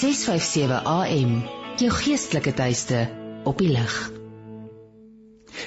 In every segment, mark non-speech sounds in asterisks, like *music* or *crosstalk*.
657 AM, jou geestelike tuiste op die lig.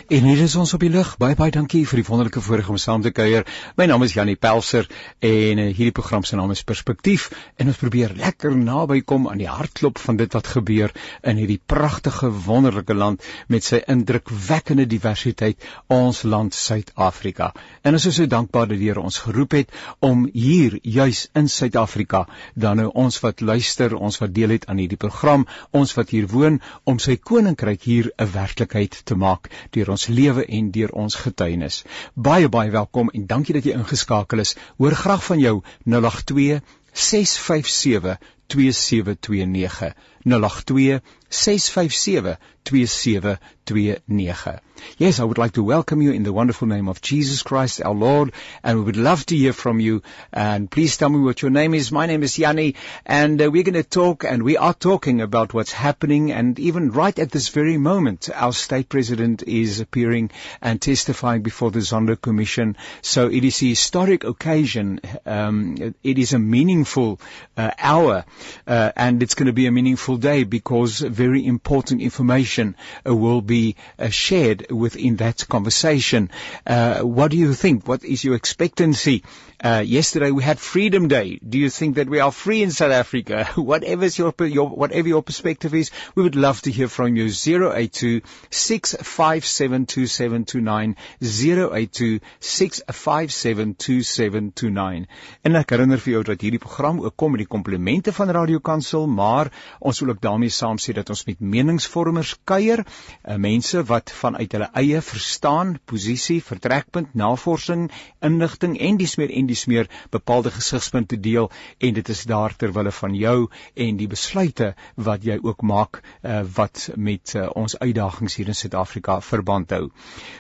En hier is ons op die lug. Baie baie dankie vir die wonderlike voorreg om saam te kuier. My naam is Janie Pelser en uh, hierdie program se naam is Perspektief en ons probeer lekker naby kom aan die hartklop van dit wat gebeur in hierdie pragtige wonderlike land met sy indrukwekkende diversiteit, ons land Suid-Afrika. En ons is so dankbaar dat die Here ons geroep het om hier juis in Suid-Afrika dan nou ons wat luister, ons wat deel het aan hierdie program, ons wat hier woon om sy koninkryk hier 'n werklikheid te maak deur ons lewe en deur ons getuienis. Baie baie welkom en dankie dat jy ingeskakel is. Hoor graag van jou 082 657 2729 082 657 2729 Yes, I would like to welcome you in the wonderful name of Jesus Christ our Lord and we would love to hear from you and please tell me what your name is. My name is Yanni and uh, we're going to talk and we are talking about what's happening and even right at this very moment our state president is appearing and testifying before the Zondo Commission. So it is a historic occasion. Um, it is a meaningful uh, hour uh, and it's going to be a meaningful day because very important information uh, will be uh, shared within that conversation. Uh, what do you think? What is your expectancy? Yesterday we had Freedom Day. Do you think that we are free in South Africa? *laughs* whatever your, your, whatever your perspective is, we would love to hear from you. 082 657 2729 082 657 2729 En ek herinner vir jou dat hierdie program ook kom met die komplimente van Radio Kansel, maar ons wil ook daarmee saam sê dat ons met meningsvormers kuier, uh, mense wat vanuit hulle eie verstaan, posisie, vertrekpunt, navorsing, inligting en dis meer en dis meer bepaalde gesigspunte deel en dit is daar ter wille van jou en die besluite wat jy ook maak uh, wat met uh, ons uitdagings hier in Suid-Afrika verband hou.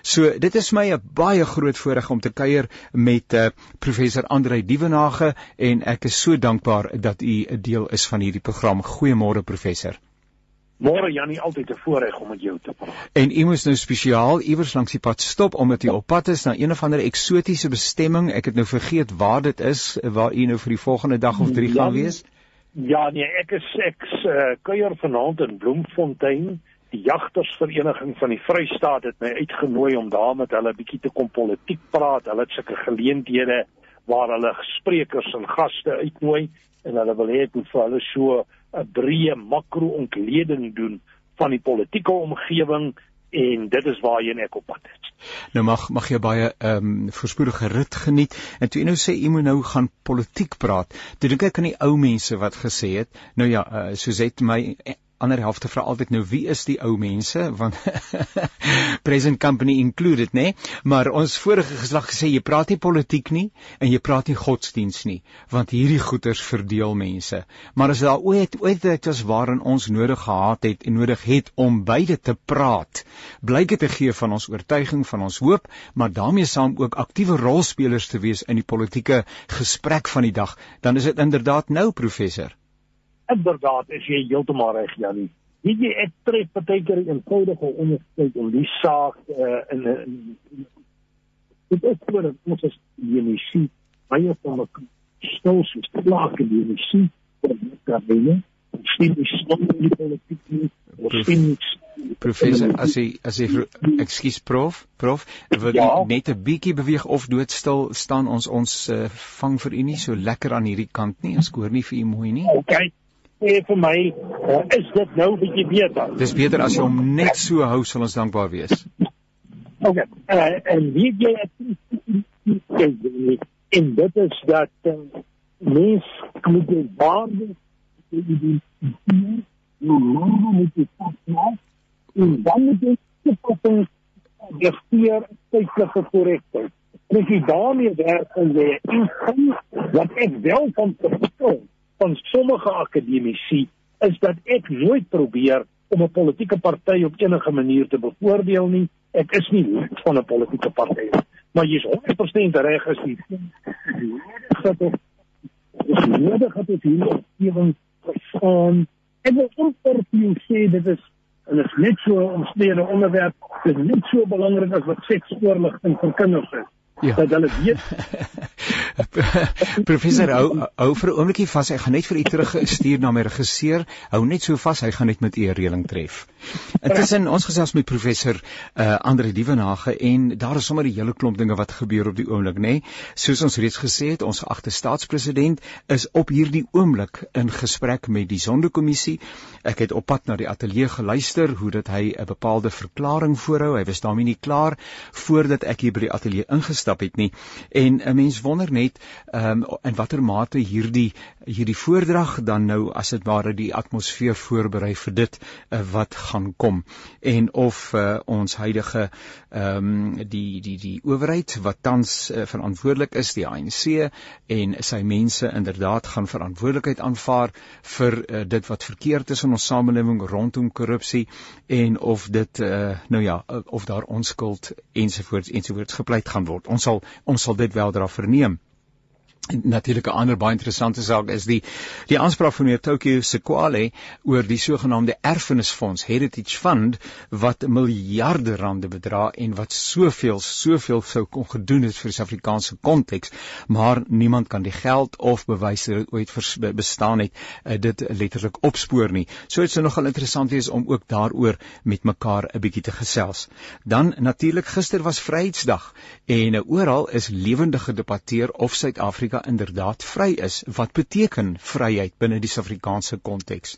So dit is my 'n baie groot voorreg om te kuier met uh, professor Andrei Dievenage en ek is so dankbaar dat u 'n deel is van hierdie program. Goeiemôre professor. Môre Jannie, altyd 'n voorreg om met jou te praat. En u moes nou spesiaal iewers langs die pad stop omdat u op pad is na een of ander eksotiese bestemming. Ek het nou vergeet waar dit is waar u nou vir die volgende dag of 3 gaan wees. Ja, nee, ek is ek uh, kuier vanaand in Bloemfontein. Die jagtersvereniging van die Vrystaat het my uitgenooi om daar met hulle 'n bietjie te kom politiek praat. Hulle het sulke geleenthede waar hulle sprekers en gaste uitnooi en hulle wil hê ek moet vir hulle so 'n breë makro-ontleding doen van die politieke omgewing en dit is waarheen ek op pad is. Nou mag mag jy baie ehm um, voorspoedige rit geniet en toe jy nou sê jy moet nou gaan politiek praat. Toe dink ek aan die ou mense wat gesê het, nou ja, uh, het my ander helfte vra altyd nou wie is die ou mense? Want *laughs* present company included nê maar ons vorige geslag gesê jy praat nie politiek nie en jy praat nie godsdiens nie want hierdie goeters verdeel mense. Maar as daar ooit ooit dit is waarin ons nodig gehad het en nodig het om beide te praat blyk dit te gee van ons oortuiging van ons hoop maar daarmee saam ook aktiewe rolspelers te wees in die politieke gesprek van die dag dan is dit inderdaad nou professor inderdaad is jy heeltemal reg Janie. Weet jy ek tref partykeer 'n eenvoudige onderskeid om die saak uh, in 'n dit is voor ons as unisie baie van die stoels is plaas in die unisie vir die kabine. Sien die stoel in die politiek nie. Professor, as jy as jy ekskuus prof, prof, wil ja. net 'n bietjie beweeg of doodstil staan ons ons uh, vang vir u nie so lekker aan hierdie kant nie. Ons hoor nie vir u mooi nie. Okay sê vir my, uh, is dit nou bietjie beter? Dis beter as jy hom net so hou, sal ons dankbaar wees. OK. Uh, en wie jy en dit is dat uh, mens moet die waarde die nou moet jy pas en dan moet jy die vier tydelike korrekte. Dis die daarmee werk en jy wat ek wel van verstaan van sommige akademici is dat ek nooit probeer om 'n politieke party op enige manier te bevoordeel nie. Ek is nie lid van 'n politieke party nie. Maar jy's 100% reg as jy dat dit is nodig dat dit hier op hierin verstaan. En wat onter jy sê dit is en dit is net so 'n omstrede onderwerp. Dit is net so belangrik as wat seksoorligting vir kinders is. Ja. dat hulle weet *laughs* Professor hou hou vir 'n oombliekie vas. Ek gaan net vir u terugstuur na my regisseur. Hou net so vas, hy gaan net met u 'n reëling tref. Intussen ons gesels met professor uh, Andre Dievenage en daar is sommer 'n hele klomp dinge wat gebeur op die oomblik, nê? Nee? Soos ons reeds gesê het, ons geagte staatspresident is op hierdie oomblik in gesprek met die Sondekommissie. Ek het op pad na die ateljee geluister hoe dit hy 'n bepaalde verklaring voorhou. Hy was daarmee nie klaar voordat ek hier by die ateljee ingestap het nie. En 'n mens wonder net ehm um, in watter mate hierdie hierdie voordrag dan nou as dit ware die atmosfeer voorberei vir dit uh, wat gaan kom en of uh, ons huidige ehm um, die die die owerheid wat tans uh, verantwoordelik is die ANC en sy mense inderdaad gaan verantwoordelikheid aanvaar vir uh, dit wat verkeerd is in ons samelewing rondom korrupsie en of dit uh, nou ja of daar onskuld ensovoorts ensovoorts gepleit gaan word ons sal ons sal dit wel dra verneem Natuurlik 'n ander baie interessante saak is die die aanspraak van meneer Tokyo Sekwale oor die sogenaamde erfenisfonds Heritage Fund wat miljarde rande bedra en wat soveel soveel sou kon gedoen het vir die Suid-Afrikaanse konteks maar niemand kan die geld of bewys dat dit ooit bestaan het uh, dit letterlik opspoor nie. So dit sou nogal interessant wees om ook daaroor met mekaar 'n bietjie te gesels. Dan natuurlik gister was Vryheidsdag en uh, oral is lewendig gedebatteer of Suid-Afrika Suid-Afrika inderdaad vry is. Wat beteken vryheid binne die Suid-Afrikaanse konteks?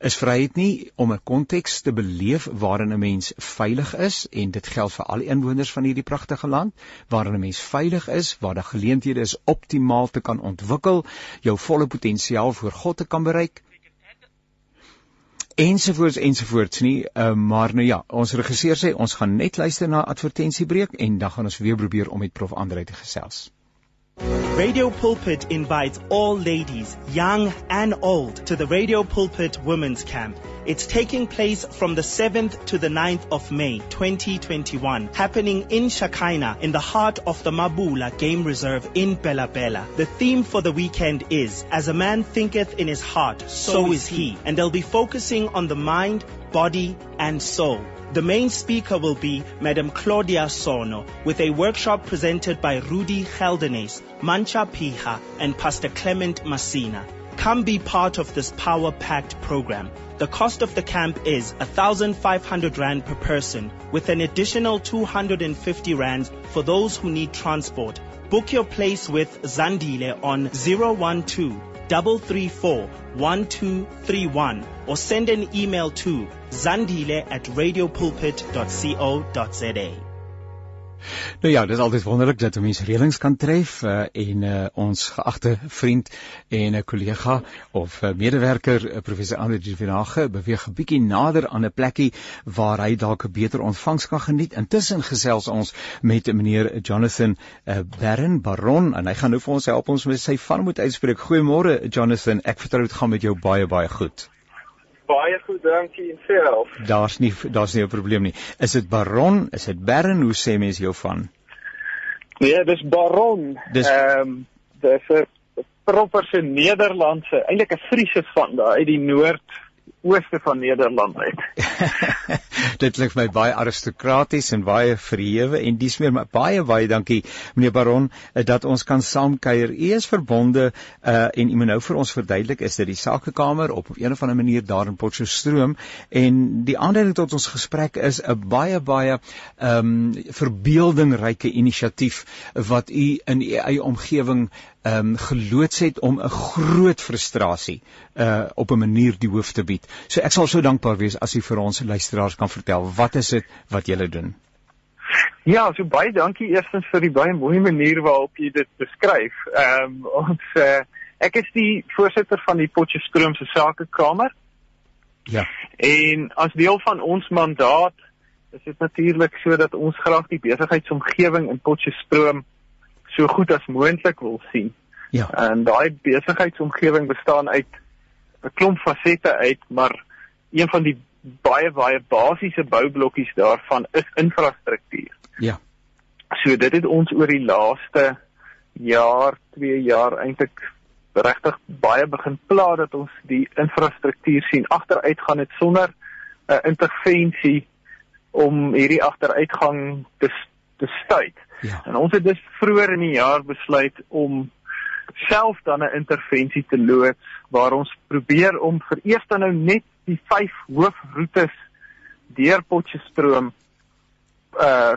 Is vryheid nie om 'n konteks te beleef waarin 'n mens veilig is en dit geld vir al inwoners van hierdie pragtige land, waarin 'n mens veilig is, waar daar geleenthede is optimaal te kan ontwikkel, jou volle potensiaal voor God te kan bereik? ensovoorts ensovoorts nie uh, maar nou ja ons regisseur sê ons gaan net luister na advertensiebreek en dan gaan ons weer probeer om met prof Andre te gesels Radio Pulpit invites all ladies, young and old, to the Radio Pulpit Women's Camp. It's taking place from the 7th to the 9th of May 2021, happening in Shakaina in the heart of the Mabula Game Reserve in Bella Bella. The theme for the weekend is As a man thinketh in his heart, so is he. And they'll be focusing on the mind, body, and soul. The main speaker will be Madam Claudia Sono with a workshop presented by Rudy Geldenes, Mancha Piha, and Pastor Clement Massina. Come be part of this power-packed program. The cost of the camp is 1,500 Rand per person with an additional 250 Rand for those who need transport. Book your place with Zandile on 012 334 1231 or send an email to zandile at radiopulpit.co.za. Nou ja, dit is altyd wonderlik dat 'n mens reëlings kan tref uh, en uh, ons geagte vriend en 'n kollega of uh, medewerker uh, professor Andre Divinage beweeg 'n bietjie nader aan 'n plekkie waar hy dalk 'n beter ontvangs kan geniet. Intussen gesels ons met meneer Jonathan uh, Baron Baron en hy gaan nou vir ons help ons met sy van moet uitspreek. Goeiemôre Jonathan, ek vertrou dit gaan met jou baie baie goed baie goed, dankie en self. Daar's nie daar's nie 'n probleem nie. Is dit Baron? Is dit Baron? Hoe sê mense jou van? Nee, dis Baron. Ehm um, dis 'n proper se Nederlandse, eintlik 'n Friese van daar uit die noord ooste van Nederland uit. *laughs* *laughs* Dit klink my baie aristokraties en baie verhewe en dis meer baie baie dankie meneer Baron eh, dat ons kan saamkuier. U is verbonde uh, en u moet nou vir ons verduidelik is dit die sakekamer op 'n of ander manier daar in Potchefstroom en die aanleiding tot ons gesprek is 'n baie baie ehm um, verbeeldingryke inisiatief wat u in u eie omgewing ehm um, geloods het om 'n groot frustrasie uh op 'n manier die hoof te bied. So ek sal so dankbaar wees as u vir ons luisteraars kan vertel wat is dit wat julle doen? Ja, so baie dankie eerstens vir die baie mooi manier waarop jy dit beskryf. Ehm um, ons uh, ek is die voorsitter van die Potchefstroom se Sakekamer. Ja. En as deel van ons mandaat is dit natuurlik sodat ons graag die besigheidsomgewing in Potchefstroom so goed as moontlik wil sien. Ja. En daai besigheidsomgewing bestaan uit 'n klomp fasette uit, maar een van die baie baie basiese boublokkies daarvan is infrastruktuur. Ja. So dit het ons oor die laaste jaar, 2 jaar eintlik regtig baie begin pla dat ons die infrastruktuur sien agteruitgaan net sonder 'n uh, intervensie om hierdie agteruitgang te te stuit. Ja. En ons het dus vroeër in die jaar besluit om self dan 'n intervensie te loods waar ons probeer om vir eers dan nou net die vyf hoofroetes deur Potchefstroom uh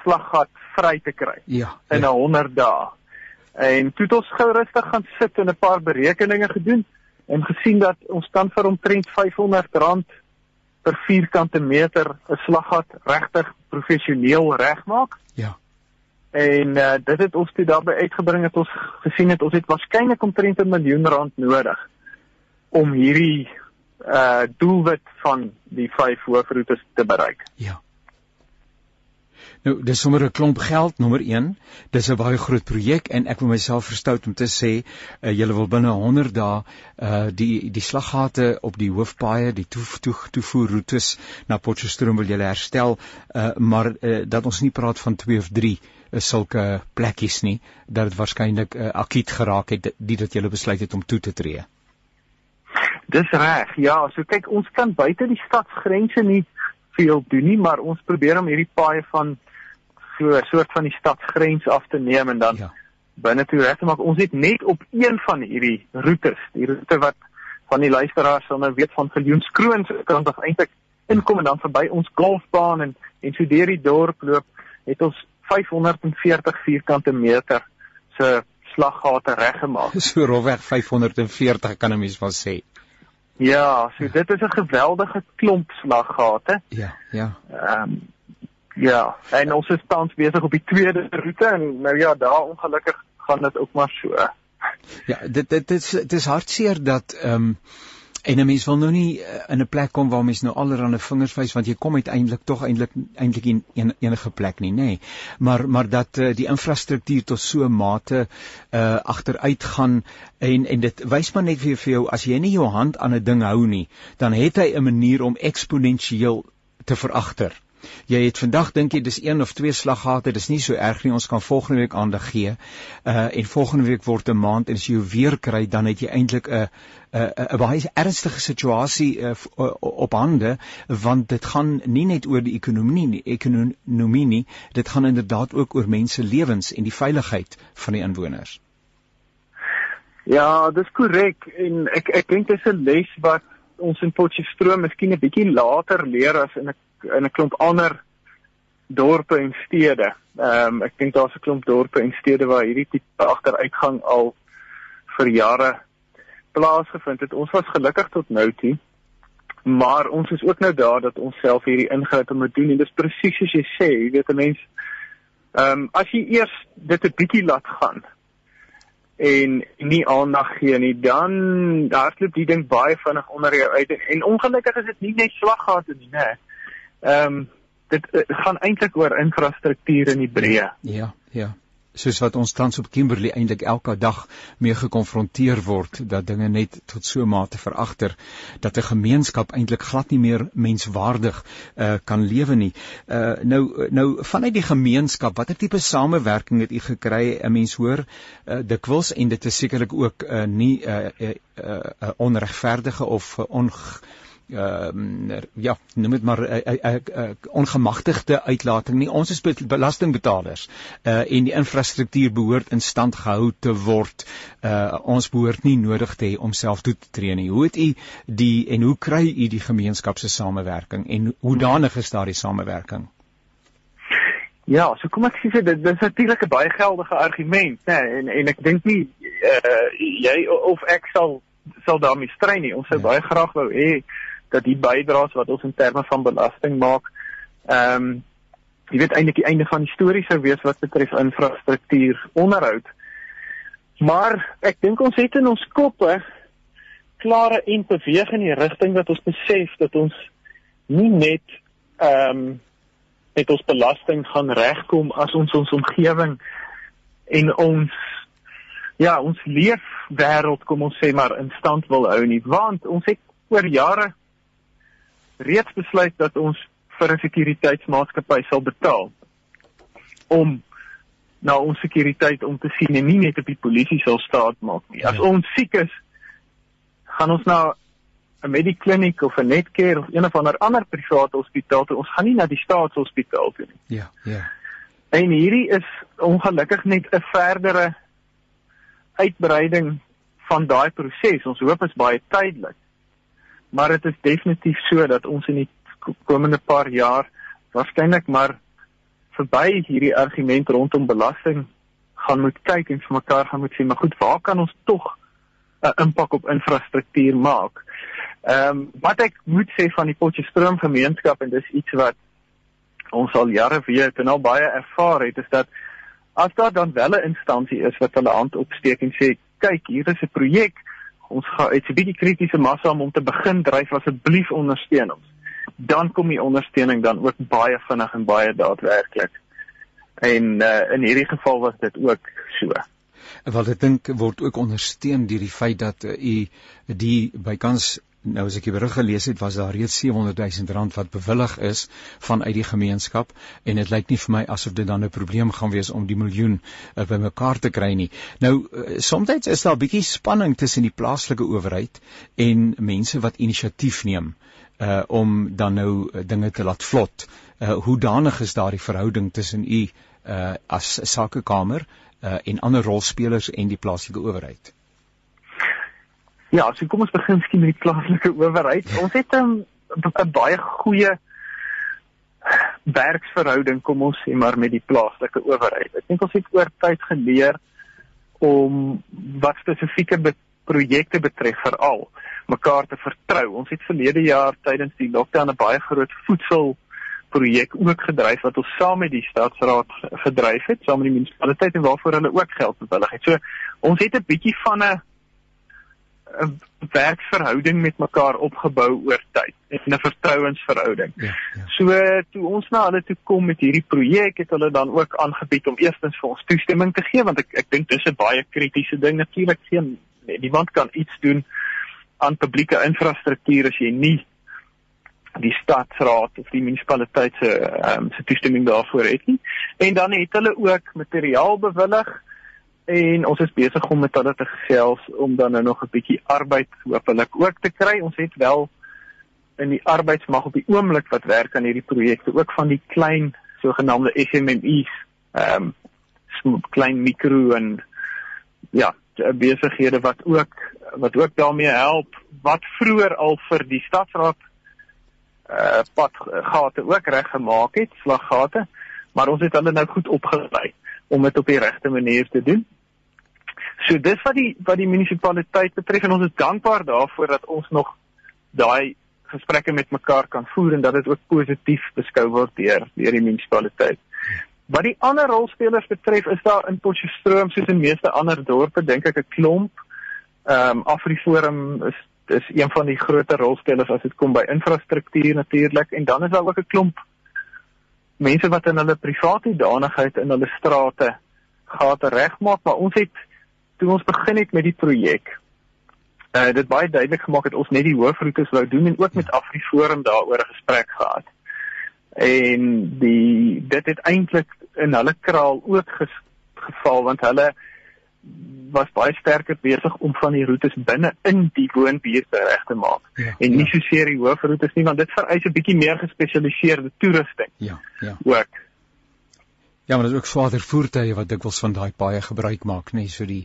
slaggat vry te kry Ja. in 'n ja. 100 dae. En toe het ons gou rustig gaan sit en 'n paar berekeninge gedoen en gesien dat ons kan vir omtrent R500 per vierkante meter 'n slaggat regtig professioneel regmaak. Ja. En uh, dit het ons toe daarby uitgebring dat ons gesien het ons het waarskynlik omtrent 'n miljoen rand nodig om hierdie uh doelwit van die vyf hoofroetes te bereik. Ja. Nou, dis sommer 'n klomp geld nommer 1. Dis 'n baie groot projek en ek wil myself verstout om te sê, uh, julle wil binne 100 dae uh die die slaggate op die hoofpaaie, die toe, toe, toevoerroetes na Potchefstroom wil julle herstel, uh maar uh, dat ons nie praat van 2 of 3 is sulke plekkies nie dat dit waarskynlik uh, akiet geraak het die dat jy besluit het om toe te tree. Dis reg. Ja, so kyk, ons kan buite die stadsgrense nie veel doen nie, maar ons probeer om hierdie paaie van so 'n soort van die stadsgrens af te neem en dan Ja. binne toe reg te maak. Ons het net op een van hierdie roetes, die roete wat van die luisteraars sal nou weet van Viljoenskroon se kant af eintlik inkom en dan verby ons golfbaan en en so deur die dorp loop, het ons 540 vierkante meter se slaggate reggemaak. *laughs* So rofweg 540 kan 'n mens wel sê. Ja, so dit is 'n geweldige klomp slaggate. Ja, ja. Ehm um, ja, en ons is tans besig op die tweede roete en nou ja, daar ongelukkig gaan dit ook maar so. Ja, dit dit dit is dit is hartseer dat ehm um, en 'n mens wil nou nie uh, in 'n plek kom waar mens nou allerlei vingers wys want jy kom uiteindelik tog eintlik eintlik in en, enige plek nie, nê. Nee. Maar maar dat uh, die infrastruktuur tot so 'n mate uh agteruit gaan en en dit wys maar net weer vir jou as jy nie jou hand aan 'n ding hou nie, dan het hy 'n manier om eksponensieel te veragter. Jy het vandag dink jy dis een of twee slaggate, dis nie so erg nie. Ons kan volgende week aandag gee. Uh en volgende week word 'n maand en as jy weer kry, dan het jy eintlik 'n 'n 'n baie ernstige situasie uh, op hande want dit gaan nie net oor die ekonomie nie, ekonomie nie, dit gaan inderdaad ook oor mense lewens en die veiligheid van die inwoners. Ja, dis korrek en ek ek dink dis 'n les wat ons in Potchefstroom miskien 'n bietjie later leer as in 'n in 'n klomp ander dorpe en stede. Ehm um, ek dink daar's 'n klomp dorpe en stede waar hierdie tipe agteruitgang al vir jare plaasgevind het. Ons was gelukkig tot nou toe. Maar ons is ook nou daar dat ons self hierdie ingrype moet doen en dis presies soos jy sê, jy weet 'n mens ehm um, as jy eers dit 'n bietjie laat gaan en nie aandag gee nie, dan hardloop die ding baie vinnig onder jou uit en, en ongelukkig is dit nie net slaggate nie, né? Ehm um, dit uh, gaan eintlik oor infrastruktuur in die breë. Ja, ja. Soos wat ons tans op Kimberley eintlik elke dag mee gekonfronteer word dat dinge net tot so mate veragter dat 'n gemeenskap eintlik glad nie meer menswaardig uh, kan lewe nie. Uh, nou nou vanuit die gemeenskap, watter tipe samewerking het u gekry? 'n Mens hoor uh, dikwels en dit is sekerlik ook uh, nie 'n uh, uh, uh, uh, onregverdige of uh, onge uh ja, noem dit maar 'n uh, uh, uh, uh, ongemagtigde uitlating nie. Ons is belastingbetalers uh en die infrastruktuur behoort in stand gehou te word. Uh ons behoort nie nodig te hê om self toe te tree nie. Hoe het u die en hoe kry u die gemeenskap se samewerking en hoe danig is daardie samewerking? Ja, so kom ek sê dit dis natuurlik 'n baie geldige argument, né? Nee, en en ek dink nie uh jy of ek sal sal daarmee stry nie. Ons sou ja. baie graag wou hê dat die bydraes wat ons in terme van belasting maak, ehm um, jy weet eintlik die einde van die storie sou wees wat betref infrastruktuur onderhoud. Maar ek dink ons het in ons koppe klare en beweeg in die rigting dat ons besef dat ons nie net ehm um, met ons belasting gaan regkom as ons ons omgewing en ons ja, ons leefwêreld kom ons sê maar in stand wil hou nie, want ons het oor jare reeds besluit dat ons vir 'n sekuriteitsmaatskappy sal betaal om na ons sekuriteit om te sien en nie net op die polisie sal staat maak nie. As Ja. ons siek is, gaan ons na 'n Medikliniek of 'n Netcare of een of ander ander private hospitaal toe. Ons gaan nie na die staatshospitaal toe nie. Ja, ja. En hierdie is ongelukkig net 'n verdere uitbreiding van daai proses. Ons hoop is baie tydelik. Maar dit is definitief so dat ons in die komende paar jaar waarskynlik maar verby hierdie argument rondom belasting gaan moet kyk en vir mekaar gaan moet sê, maar goed, waar kan ons tog 'n impak op infrastruktuur maak? Ehm um, wat ek moet sê van die Potchefstroom gemeenskap en dis iets wat ons al jare weet en al baie ervaar het is dat as daar dan wel 'n instansie is wat hulle hand opsteek en sê kyk hier is 'n projek ons gaan iets 'n bietjie kritiese massa om om te begin dryf asseblief ondersteun ons dan kom die ondersteuning dan ook baie vinnig en baie daadwerklik en uh, in hierdie geval was dit ook so. Want ek dink word ook ondersteun deur die feit dat uh, u die bykans nou as ek die berig gelees het was daar reeds 700 000 rand wat bewillig is vanuit die gemeenskap en dit lyk nie vir my asof dit dan 'n probleem gaan wees om die miljoen uh, bymekaar te kry nie. Nou uh, soms is daar 'n bietjie spanning tussen die plaaslike owerheid en mense wat inisiatief neem uh om dan nou uh, dinge te laat vlot. Uh hoe danig is daardie verhouding tussen u uh as sakekamer uh en ander rolspelers en die plaaslike owerheid? Ja, so kom ons begin skien met die plaaslike owerheid. Ons het 'n um, 'n baie goeie werksverhouding kom ons sê maar met die plaaslike owerheid. Ek dink ons het oor tyd geleer om wat spesifieke be projekte betref veral mekaar te vertrou. Ons het verlede jaar tydens die lockdown 'n baie groot voedsel projek ook gedryf wat ons saam met die stadsraad gedryf het, saam met die munisipaliteit en waarvoor hulle ook geld bewillig het. So ons het 'n bietjie van 'n 'n werksverhouding met mekaar opgebou oor tyd en 'n vertrouensverhouding. Ja, ja. So toe ons na hulle toe kom met hierdie projek het hulle dan ook aangebied om eerstens vir ons toestemming te gee want ek ek dink dis 'n baie kritiese ding natuurlik geen niemand kan iets doen aan publieke infrastruktuur as jy nie die stadsraad of die munisipaliteit se um, se toestemming daarvoor het nie. En dan het hulle ook materiaal bewillig en ons is besig om met hulle te gesels om dan nou nog 'n bietjie arbeid hopelik ook te kry. Ons het wel in die arbeidsmag op die oomblik wat werk aan hierdie projekte ook van die klein sogenaamde SMMEs, ehm um, klein mikro en ja, besighede wat ook wat ook daarmee help wat vroeër al vir die stadsraad uh padgate ook reggemaak het, slaggate, maar ons het hulle nou goed opgelei om dit op die regte manier te doen. So dis wat die wat die munisipaliteit betref en ons is dankbaar daarvoor dat ons nog daai gesprekke met mekaar kan voer en dat dit ook positief beskou word deur deur die munisipaliteit. Wat die ander rolspelers betref, is daar in Potchefstroom soos in meeste ander dorpe dink ek 'n klomp. Ehm um, Afriforum is is een van die groter rolspelers as dit kom by infrastruktuur natuurlik en dan is daar ook 'n klomp mense wat in hulle private danigheid in hulle strate gate regmaak, maar ons het toe ons begin het met die projek uh dit baie duidelik gemaak het ons net die hoofroetes wou doen en ook met Afriforum daaroor 'n gesprek gehad. En die dit het eintlik in hulle kraal ook ges, geval want hulle was baie sterker besig om van die roetes binne in die woonbuurte reg te maak ja, en nie ja. so seer die hoofroetes nie want dit vereis 'n bietjie meer gespesialiseerde toerusting. Ja, ja. Ook. Ja, maar dit is ook swaarder voertuie wat dikwels van daai paaie gebruik maak, nê, nee, so die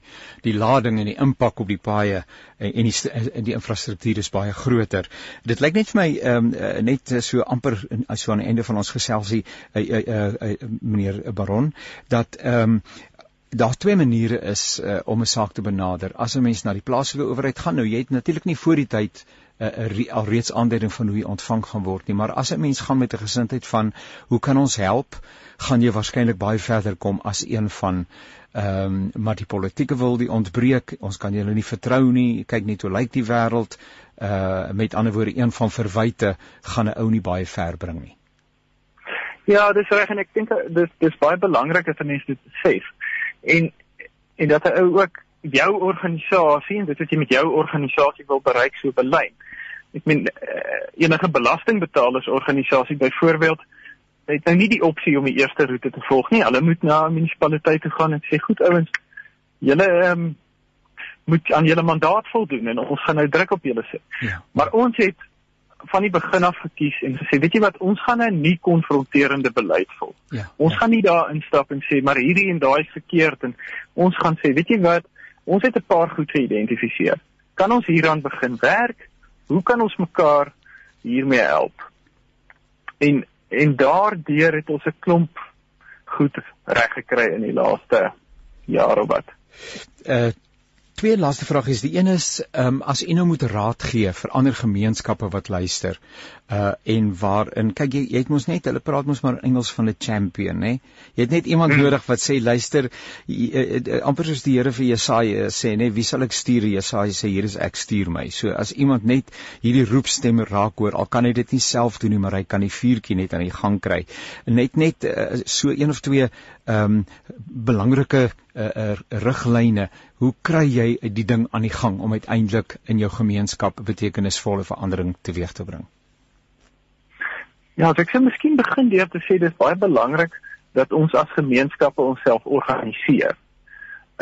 die lading en die impak op die paaie en, die en die infrastruktuur is baie groter. Dit lyk net vir my ehm um, net so amper so aan die einde van ons geselsie uh, uh, uh, uh, meneer Baron dat ehm um, daar twee maniere is uh, om 'n saak te benader. As 'n mens na die plaaslike owerheid gaan, nou jy het natuurlik nie voor die tyd 'n uh, alreeds aanduiding van hoe jy ontvang gaan word nie, maar as 'n mens gaan met 'n gesindheid van hoe kan ons help? gaan jy waarskynlik baie verder kom as een van ehm um, maar die politieke wil die ontbreek ons kan julle nie vertrou nie kyk net hoe lyk die wêreld uh met ander woorde een van verwyte gaan 'n ou nie baie ver bring nie Ja dis reg en ek dink dis dis baie belangrik dat mense dit besef en en dat 'n ou ook jou organisasie en dit wat jy met jou organisasie wil bereik so belyn ek meen uh, enige belastingbetalers organisasie byvoorbeeld het nou nie die opsie om die eerste roete te volg nie. Hulle moet na 'n munisipaliteit toe gaan en sê goed ouens, julle ehm um, moet aan julle mandaat voldoen en ons gaan nou druk op julle sit. Ja. Maar ons het van die begin af gekies en gesê, weet jy wat, ons gaan 'n nie konfronterende beleid volg. Ja. Ons ja. gaan nie daar instap en sê maar hierdie en daai is verkeerd en ons gaan sê, weet jy wat, ons het 'n paar goed geïdentifiseer. Kan ons hieraan begin werk? Hoe kan ons mekaar hiermee help? En en daardeur het ons 'n klomp goed reg gekry in die laaste jaar of wat. Uh twee laaste vrae is die een is ehm um, as u nou moet raad gee vir ander gemeenskappe wat luister uh en waarin kyk jy jy het mos net hulle praat mos maar Engels van 'n champion nê jy het net iemand hmm. nodig wat sê luister jy, uh, uh, amper soos die Here vir Jesaja sê nê wie sal ek stuur? Jesaja sê hier is ek stuur my. So as iemand net hierdie roepstem raak hoor al kan hy dit nie self doen nie maar hy kan die vuurtjie net aan die gang kry. Net net uh, so een of twee ehm um, belangrike uh, uh, riglyne hoe kry jy die ding aan die gang om uiteindelik in jou gemeenskap betekenisvolle verandering teweeg te bring Ja, ek sê miskien begin deur te sê dis baie belangrik dat ons as gemeenskappe onsself organiseer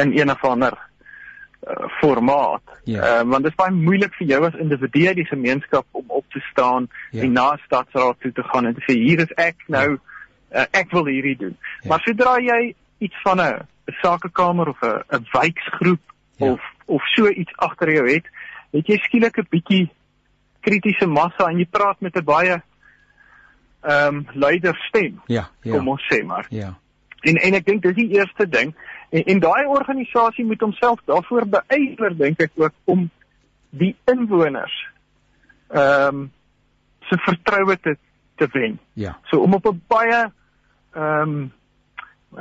in een of ander uh, formaat. Ja. Uh, want dit is baie moeilik vir jou as individu uit die gemeenskap om op te staan Ja. en na stadsraad toe te gaan en te sê hier is ek nou uh, ek wil hierdie doen. Ja. Maar sodra jy iets van 'n sakekamer of 'n 'n wijksgroep Ja. of of so iets agter jou het, het jy skielik 'n bietjie kritiese massa en jy praat met 'n baie ehm um, luider stem, ja ja kom ons sê maar. ja En en ek dink dis die eerste ding en, en daai organisasie moet homself daarvoor beywer dink ek ook om die inwoners ehm um, se vertroue te te wen. ja So om op 'n baie ehm um,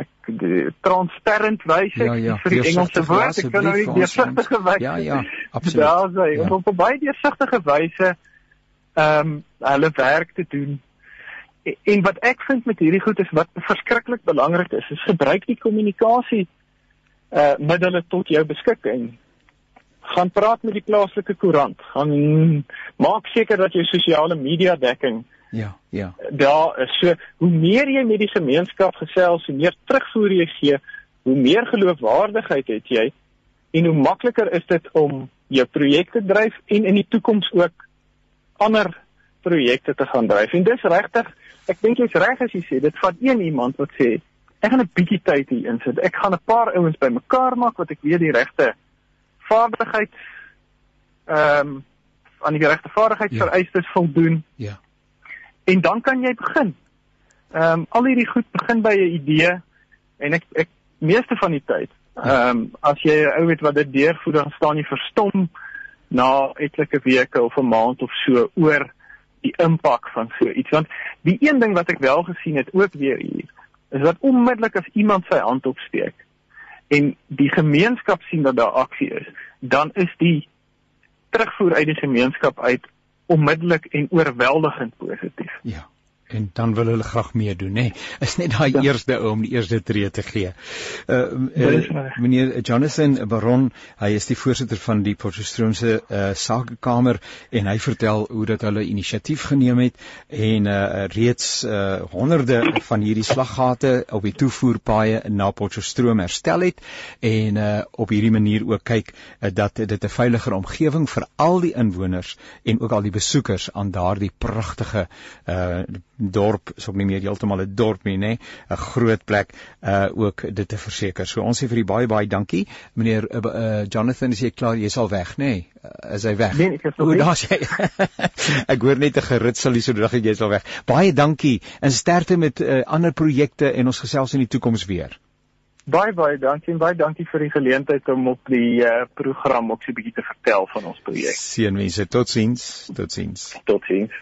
ek die transparant wyse Ja, ja, vir die Engelse woord ek kan nou nie ons deursigtige wyse Ja, ja, absoluut. daar sê Ja. om op 'n baie deursigtige wyse ehm um, hulle werk te doen. En- en wat ek vind met hierdie goed is wat verskriklik belangrik is is gebruik die kommunikasie uh middele tot jou beskikking. Gaan praat met die plaaslike koerant. Gaan maak seker dat jou sosiale media dekking ja ja. Daar is so hoe meer jy met die gemeenskap gesels hoe meer terugvoer jy gee hoe meer geloofwaardigheid het jy en hoe makliker is dit om jou projekte dryf en in die toekoms ook ander projekte te gaan dryf. En dis regtig ek dink jy's reg as jy sê dit vat een iemand wat sê ek gaan 'n bietjie tyd hier insit. Ek gaan 'n paar ouens bymekaar maak wat ek weet die regte vaardigheids ehm um, aan die regte vaardigheidsvereistes voldoen ja en dan kan jy begin. Ehm um, al hierdie goed begin by 'n idee en ek ek meeste van die tyd ehm um, as jy 'n ou het wat dit deurvoer dan staan jy verstom na etlike weke of 'n maand of so oor die impak van so iets want die een ding wat ek wel gesien het ook weer hier is dat onmiddellik as iemand sy hand opsteek en die gemeenskap sien dat daar aksie is dan is die terugvoer uit die gemeenskap uit onmiddellik en oorweldigend positief. ja en dan wil hulle graag meer doen nê is net daai ja. eerste ou om die eerste tree te gee. Uh, uh meneer Jonathan Baron, hy is die voorsitter van die Potchefstroomse uh sakekamer en hy vertel hoe dat hulle inisiatief geneem het en uh reeds uh honderde van hierdie slaggate op die toevoerpaaie na Potchefstroom herstel het en uh op hierdie manier ook kyk uh, dat dit 'n veiliger omgewing vir al die inwoners en ook al die besoekers aan daardie pragtige uh dorp, is ook nie meer heeltemal 'n dorp nie, nê, 'n groot plek uh ook dit te verseker. So ons sê vir u baie baie dankie. Meneer uh, uh, Jonathan, is jy klaar? Jy's al weg, nê? Uh, is hy weg? Nee, ek is nog O, daar's jy. *laughs* ek hoor net 'n geritsel hier so ek jy's al weg. Baie dankie. En sterkte met uh, ander projekte en ons gesels in die toekoms weer. Baie baie dankie en baie dankie vir die geleentheid om op die uh, program ook so 'n bietjie te vertel van ons projek. Seënwense. Totsiens. Totsiens. Totsiens.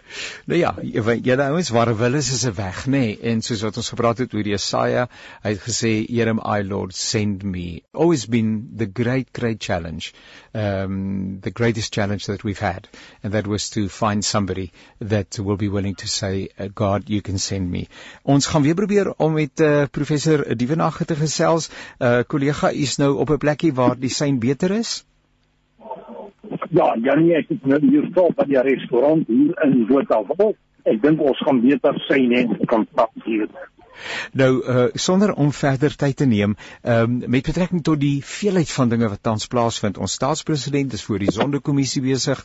Nou ja, jy- julle ouens waar wil is is 'n weg, nê? Nee? En soos wat ons gepraat het oor Jesaja, hy het gesê, "Here my Lord, send me." Always been the great great challenge. Um the greatest challenge that we've had and that was to find somebody that will be willing to say, uh, "God, you can send me." Ons gaan weer probeer om met uh, professor Dievenage te gesels. Uh kollega, is nou op 'n plekkie waar die sein beter is. Ja, Janie, ek het nou hier stop by die restaurant hier in Botawil. Ek dink ons gaan beter sy net kan pap hier. Nou uh sonder om verder tyd te neem, ehm um, met betrekking tot die veelheid van dinge wat tans plaasvind. Ons staatspresident is voor die sondekommissie besig.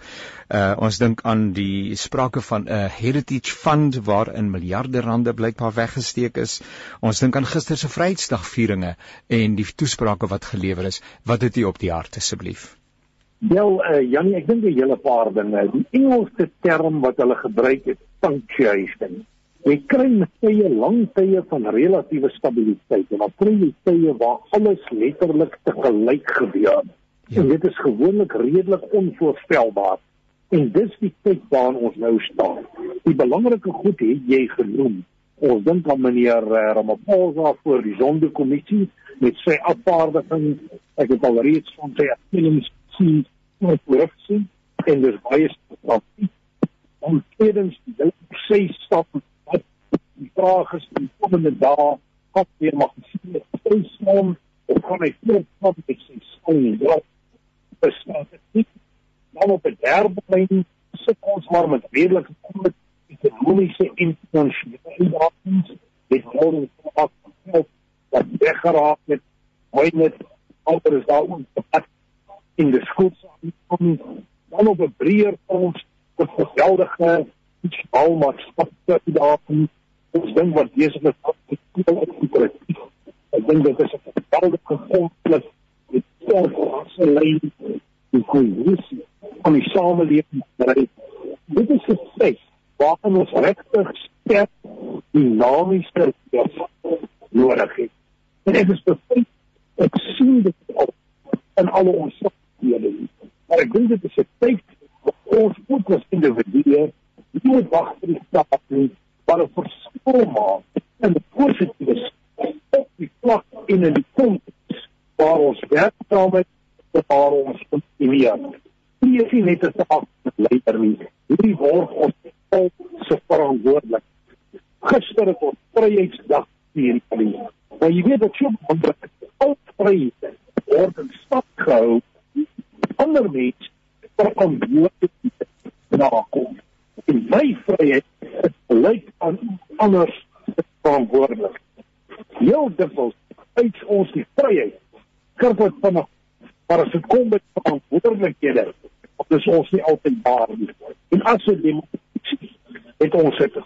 Uh ons dink aan die sprake van 'n heritage fund waarin miljarde rande blykbaar weggesteek is. Ons dink aan gister se Vryheidsdagvieringe en die toesprake wat gelewer is. Wat het u op die hart asseblief? Wel, uh, Janie, ek dink 'n hele paar dinge. Die Engelse term wat hulle gebruik het, punctuation. Jy kry tye lang tye van relatiewe stabiliteit en dan kry jy tye waar alles letterlik te gelyk gebeur. Ja. En dit is gewoonlik redelik onvoorspelbaar. En dis die tyd waarin ons nou staan. Die belangrike goed het jy genoem. Ons dink aan meneer uh, Ramaphosa voor die Sondekommissie met sy afvaardiging. Ek het al reeds van sy afdelings sien wat voorsien en dis baie stap. Ons tweedens die proses stap die vraag is die komende dae wat weer mag sien? Het staan of kan hy voortgaan met sy skoon wat bestaan het nie. Dan op 'n derde lyn sit ons maar met redelike groot ekonomiese internasionale uitdagings. Dit hoor ons wat weggeraak het. Hoe net alter is daar ons in die skoolsaam dan op 'n breër ons die geweldige almaatskaplike uitdagings ons ding wat besig is om te speel op die kreatief. Ek dink dit is 'n geweldige konflik met sterk lyn die kohesie van die samelewing bereik. Dit is 'n feit waarin ons regtig sterk dinamiese nodig het. En ek is bevrees ek sien dit al in alle ons sosiale. Maar ek dink dit is 'n feit ons moet as individue nie wag vir die staat nie, maar 'n verskil maak in die positief op die vlak in 'n konteks waar ons werksaamheid waar ons kontinueer. Nie is nie net 'n saak van leier nie. Hierdie word ons al se verantwoordelik. Gister het ons Vryheidsdag vier. Maar jy weet dat jy onder al vryheid word in stand gehou ander mense verantwoordelik nakom. En my vryheid lyk aan anders verantwoordelik. Heel dikwels uit ons die vryheid kerk van maar as dit kom met verantwoordelikhede, dan is ons nie altyd daar nie. En as dit demokrasie het ons het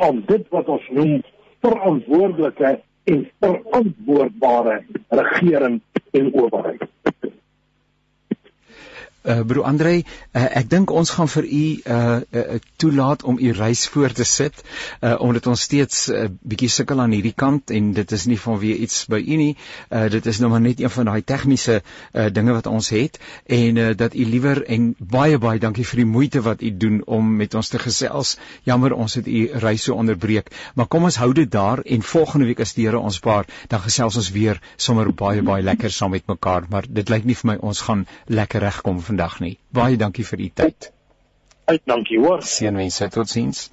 van dit wat ons noem verantwoordelike en verantwoordbare regering en owerheid. Uh, broer Andre, uh, ek dink ons gaan vir u uh, uh toelaat om u reis voor te sit, uh omdat ons steeds 'n uh, bietjie sukkel aan hierdie kant en dit is nie vanweë iets by u nie. Uh dit is nou maar net een van daai tegniese uh dinge wat ons het en uh dat u liewer en baie baie dankie vir die moeite wat u doen om met ons te gesels. Jammer ons het u reis so onderbreek, maar kom ons hou dit daar en volgende week as die Here ons paar, dan gesels ons weer sommer baie baie lekker saam met mekaar, maar dit lyk nie vir my ons gaan lekker regkom vandag nie. Baie dankie vir u tyd. Uit dankie hoor. Seënwense totsiens.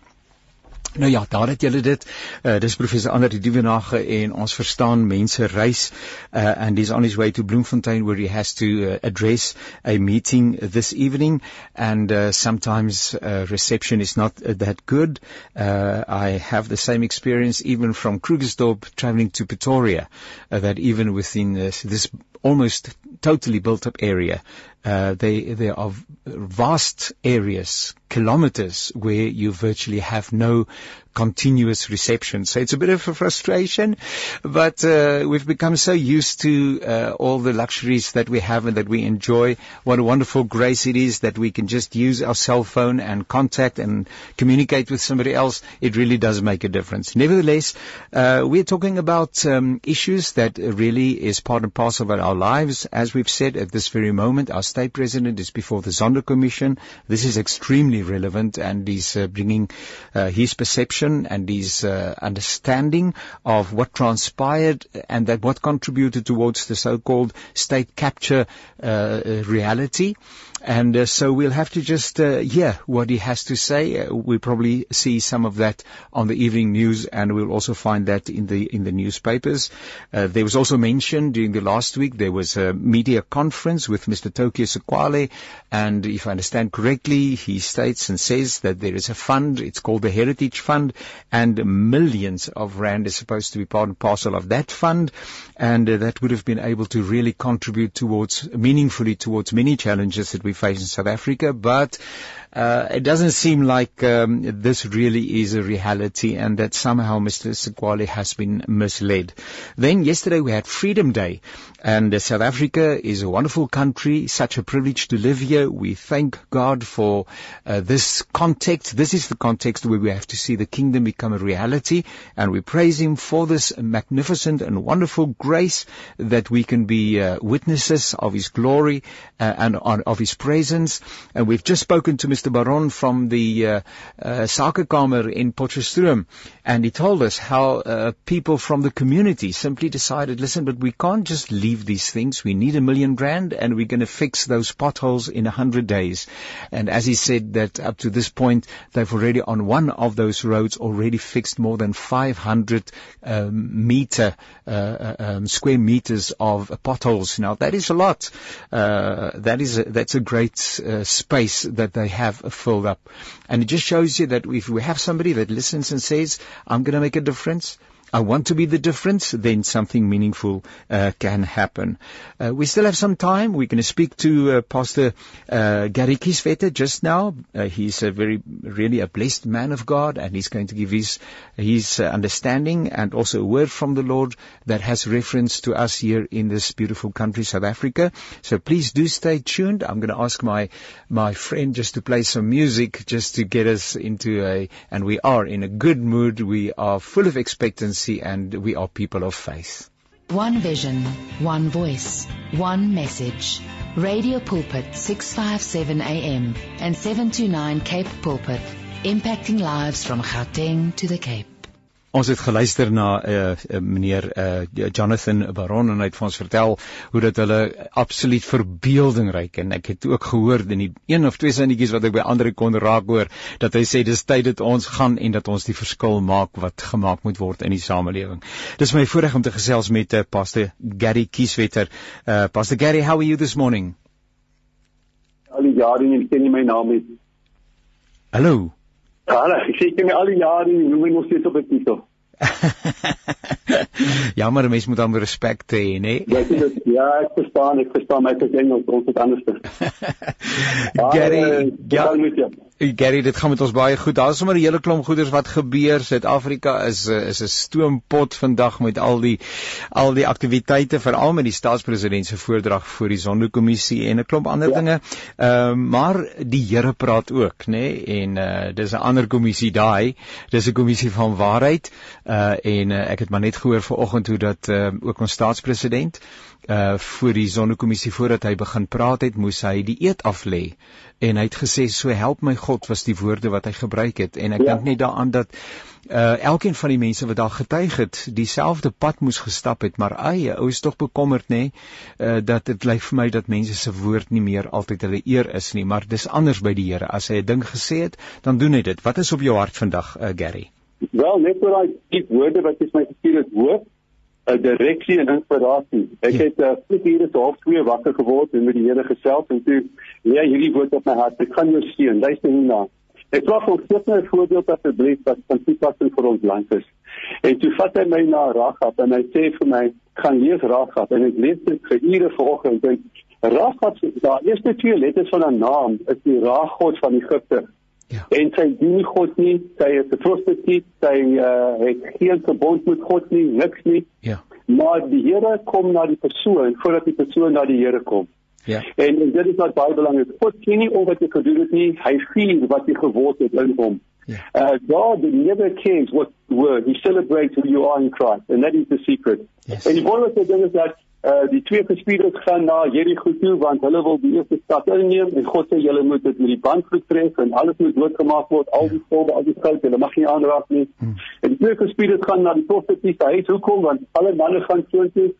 Nou ja, daar het julle dit. Uh, dis professor Ander die Dievenage en ons verstaan mense reis uh, and he's on his way to Bloemfontein where he has to uh, address a meeting this evening and uh, sometimes uh, reception is not uh, that good. Uh, I have the same experience even from Krugersdorp traveling to Pretoria uh, that even within this, this almost totally built up area uh, they, there are vast areas, kilometers, where you virtually have no continuous reception. So it's a bit of a frustration, but uh, we've become so used to uh, all the luxuries that we have and that we enjoy. What a wonderful grace it is that we can just use our cell phone and contact and communicate with somebody else. It really does make a difference. Nevertheless, uh, we're talking about um, issues that really is part and parcel of our lives. As we've said at this very moment, our state president is before the Zonder Commission. This is extremely relevant and he's uh, bringing uh, his perception and his uh, understanding of what transpired and that what contributed towards the so-called state capture uh, reality. And uh, so we'll have to just uh, hear what he has to say. Uh, we'll probably see some of that on the evening news, and we'll also find that in the in the newspapers. Uh, there was also mentioned during the last week there was a media conference with Mr. Tokyo Sekwale, and if I understand correctly, he states and says that there is a fund. It's called the Heritage Fund, and millions of rand is supposed to be part and parcel of that fund, and uh, that would have been able to really contribute towards meaningfully towards many challenges that we face in South Africa, but uh, it doesn't seem like um, this really is a reality and that somehow Mr. Sekwale has been misled. Then yesterday we had Freedom Day and uh, South Africa is a wonderful country, such a privilege to live here. We thank God for uh, this context. This is the context where we have to see the kingdom become a reality and we praise Him for this magnificent and wonderful grace that we can be uh, witnesses of His glory uh, and on, of His presence. And we've just spoken to Mr. Baron from the uh, uh, in Potchefstroom and he told us how uh, people from the community simply decided, listen, but we can't just leave these things. We need a million rand and we're going to fix those potholes in a hundred days. And as he said that up to this point, they've already on one of those roads already fixed more than 500 um, meter, uh, uh, um, square meters of potholes. Now that is a lot. Uh, that is a, that's a great uh, space that they have filled up. And it just shows you that if we have somebody that listens and says, I'm going to make a difference, I want to be the difference, then something meaningful uh, can happen. Uh, we still have some time. We're going to speak to uh, Pastor uh, Gary Kieswetter just now. Uh, he's a very, really a blessed man of God, and he's going to give his his uh, understanding and also a word from the Lord that has reference to us here in this beautiful country, South Africa. So please do stay tuned. I'm going to ask my my friend just to play some music, just to get us into a, and we are in a good mood. We are full of expectancy and we are people of faith. One vision, one voice, one message. Radio Pulpit 657 AM and 729 Cape Pulpit, impacting lives from Gauteng to the Cape. Ons het geluister na uh, uh meneer uh Jonathan Baron en hy het vir ons vertel hoe dat hulle absoluut verbeeldingryk en ek het ook gehoor in die een of twee sinnetjies wat ek by ander kon raak hoor dat hy sê dis tyd dat ons gaan en dat ons die verskil maak wat gemaak moet word in die samelewing. Dis my voorreg om te gesels met uh, Pastor Gary Kieswetter. Uh Pastor Gary, how are you this morning? Al die jare nie ken jy my naam nie. Hallo. Ja, ek sê jy my al die jare nie, noem my nog steeds op 'n titel. *laughs* Jammer, mense moet dan respek hê, né? Ja, ek verstaan, ek verstaan, maar ek is Engels, ons het anders. *laughs* Gary, ja, ja. Gary, dit gaan met ons baie goed. Daar is sommer 'n hele klomp goeders wat gebeur. Suid-Afrika is eh, is 'n stoompot vandag met al die al die aktiwiteite, veral met die staatspresident se voordrag voor die Sonderkommissie en 'n klomp ander ja. dinge. Ehm uh, maar die Here praat ook, nê? Nee? En uh dis 'n ander kommissie daai. Dis 'n kommissie van waarheid. Uh en uh, ek het maar net gehoor vanoggend hoe dat uh, ook ons staatspresident uh voor die sonnekommissie voordat hy begin praat het, moes hy die eed af lê. En hy het gesê so help my God was die woorde wat hy gebruik het en ek ja. dink net daaraan dat uh elkeen van die mense wat daar getuig het, dieselfde pad moes gestap het, maar eie ou is tog bekommerd nê, uh dat dit lyk vir my dat mense se woord nie meer altyd hulle eer is nie, maar dis anders by die Here. As hy 'n ding gesê het, dan doen hy dit. Wat is op jou hart vandag, uh Gary? Wel, net oor daai diep woorde wat jy my gestuur het, hoop, 'n direksie en inspirasie. Ek ja. het uh, vroeg hier so half 2 wakker geword en met die Here gesels en toe lê ja, hierdie woord op my hart. Ek gaan jou steun. Luister hierna. Ek vra vir sit my voorbeeld asseblief wat van toepassing vir ons land is. En toe vat hy my na Ragab en hy sê vir my, "Gaan lees Ragab." En ek lees dit vir ure vanoggend en Ragab se daar eerste twee letters van 'n naam is die Raagod van Egipte. Ja. En sy dien God nie, sy is 'n prostituut, sy uh, het geen verbond met God nie, niks nie. Ja. Maar die Here kom na die persoon voordat die persoon na die Here kom. Ja. En, en dit is wat baie belangrik. God sien nie of wat jy gedoen het nie, hy sien wat jy geword het in hom. Ja. Uh, God never cares what word. He celebrates who you are in Christ, and that is the secret. Yes. En die wonderlike ding is dat uh die twee gespierders gaan na Jerigo toe want hulle wil die eerste stad inneem en God sê julle moet dit met die bandvloed tref en alles moet doodgemaak word. Al die volde al die goud hulle mag nie aanraak nie. Hmm. en die twee gespierders gaan na die profetiese huis hoekom want alle manne gaan soontoe.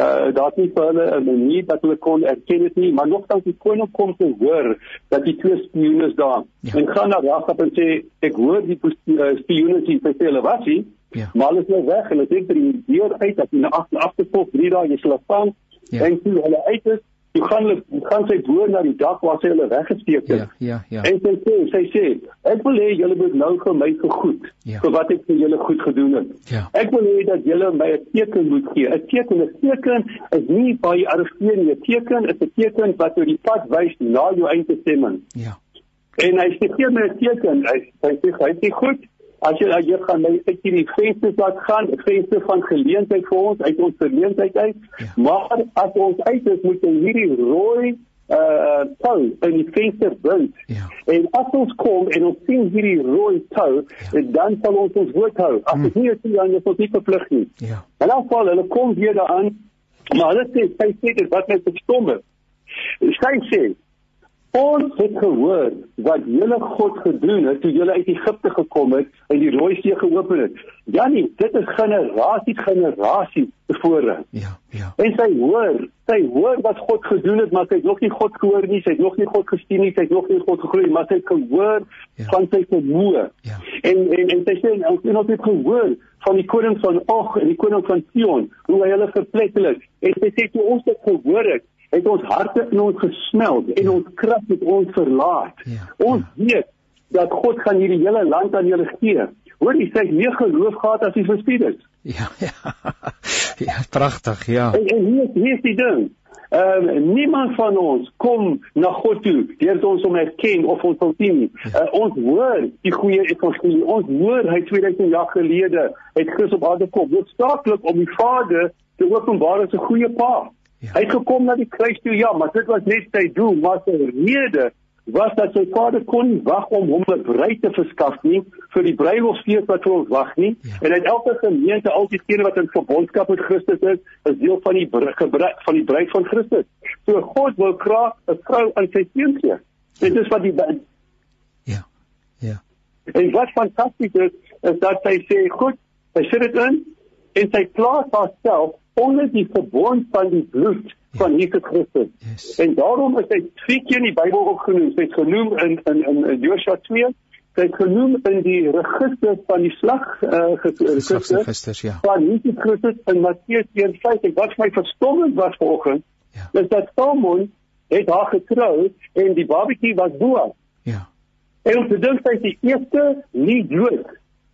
Uh daar is vir hulle 'n manier dat hulle kon erken dit nie maar nogtans die koning kom te hoor dat die twee spioene daar. Ja. en gaan na Ragab en sê ek hoor die uh, spioene sê hulle wat sê Ja. Maar hulle is nou weg. Hulle sê vir die deur uit dat hulle agter agtervolg 3 dae jy sal vang. Ja. En toe hulle uit is, toe gaan hulle gaan sy boer na die dak waar sy hulle weggesteek het. Ja, ja, ja. En sy sê, sy sê, ek wil hê julle moet nou vir my vergoed Ja. vir wat ek vir julle goed gedoen het. Ja. Ek wil hê dat julle my 'n teken moet gee. 'n Teken, 'n teken is nie baie arresteer nie. 'n Teken is 'n teken wat jou die pad wys na jou eindbestemming. Ja. En hy sê gee my 'n teken. Hy hy sê hy sê goed. As jy jy gaan my uit hierdie vensters laat gaan, venster van geleentheid vir ons uit ons geleentheid uit. Ja. Maar as ons uit is, moet jy hierdie rooi uh tou in die venster bind. Ja. En as ons kom en ons sien hierdie rooi tou, Ja. dan sal ons ons woord hou. As dit nie is nie, dan is ons nie verplig nie. Ja. In elk geval, hulle kom weer daaraan, maar hulle sê sy sê dit wat my verstom het. Sy sê Ons het gehoor wat julle God gedoen het toe julle uit Egipte gekom het en die Rooi See geopen het. Janie, dit is generasie generasie tevore. Ja. Ja. En sy hoor, sy hoor wat God gedoen het, maar sy het nog nie God gehoor nie, sy het nog nie God gesien nie, sy het nog nie God geglo nie, maar sy het gehoor Ja. van sy vermoë. Ja. En en en sy sê en ons het gehoor van die koning van Og en die koning van Sion, hoe hy hulle verpletter het. En sy sê toe ons dit gehoor het, het ons harte in ons gesmeld en ons krag het ons verlaat. Ja, Ons weet dat God gaan hierdie hele land aan julle gee. Hoor jy, het meer geloof gehad as die verspieders. Ja. Ja. *laughs* Ja, pragtig, ja. En, en hier, is- hier is die ding. Ehm um, niemand van ons kom na God toe deur ons om erken of ons wil sien. nie. Uh, ons hoor die goeie evangelie. Ons hoor hy 2000 jaar gelede het Christus op aarde kom. Hoofsaaklik om die Vader te openbaar as 'n goeie pa. Ja. Hy het gekom na die kruis toe ja, maar dit was net sy doel, maar sy rede was dat sy Vader kon nie wag om hom 'n bruid te verskaf nie vir die bruilofsfees wat vir ons wag nie. Ja. En uit elke gemeente, al diegene wat in verbondskap met Christus is, is deel van die br- gebruik van die bruid van Christus. So God wil graag 'n vrou aan sy seun gee. Dit is wat die Ja. Ja. en wat fantasties is, is dat sy sê, goed, sy sit dit in en sy plaas haarself onder die verbond van die bloed van Jesus Christus. Yes. En daarom is hy twee keer in die Bybel opgenoem. Sy is genoem in in in, in Joshua 2, sy genoem in die register van die slag uh, register ja. van Jesus Christus in Matteus 1:5 en wat my verstommend was vanoggend Ja. is dat Salmon het haar getrou en die babatjie was Boas. Ja. En om te dink sy is die eerste nie Jood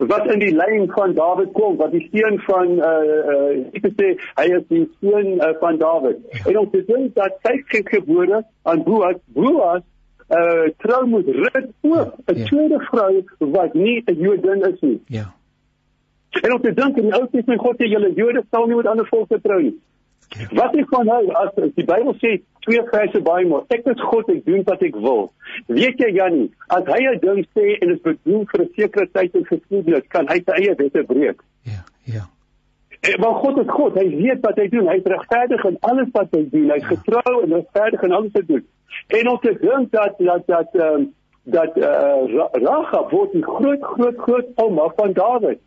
wat in die lyn van Dawid kom, wat die seun van uh uh ek wil sê hy is die seun uh, van Dawid. Ja. En te dink dat sy gebore aan Boas, Boas uh trou met Rut ook, 'n Ja. tweede vrou wat nie 'n Joodin is nie. Ja. En om te dink in die Ou Testament God sê julle Jode sal nie met ander volke trou nie. Ja. Wat ek van hou as as die Bybel sê twee verse baie mooi. Ek is God, ek doen wat ek wil. Weet jy Jannie, as hy 'n ding sê en dit bedoel vir 'n sekere tyd en geskiedenis, kan hy sy eie wette breek. Ja. Ja. Eh, Maar God is God, hy weet wat hy doen. Hy's regverdig in alles wat hy doen. Hy's getrou en regverdig in alles wat hy doen. En om te dink dat dat dat ehm um, dat uh, Ra- Rahab word die groot groot groot ouma van Dawid.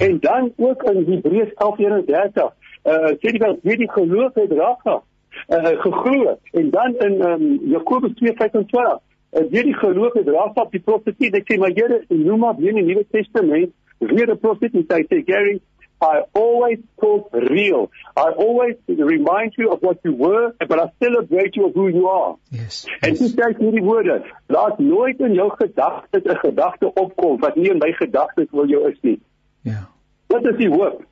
En dan ook in Hebreërs 11:31 uh sê die wel wie die geloof het Rahab uh, geglo en dan in um, Jakobus 2:25 uh, wie die geloof het Rahab die profetie ek sê maar Here noem maar weer in die Nuwe Testament weer 'n profetie hy sê Gary I always talk real. I always remind you of what you were, but I celebrate you of who you are. Yes. En yes. dis sê hierdie woorde, laat nooit in jou gedagtes 'n gedagte opkom wat nie in my gedagtes wil jou is nie. Ja. Dit is die hoop.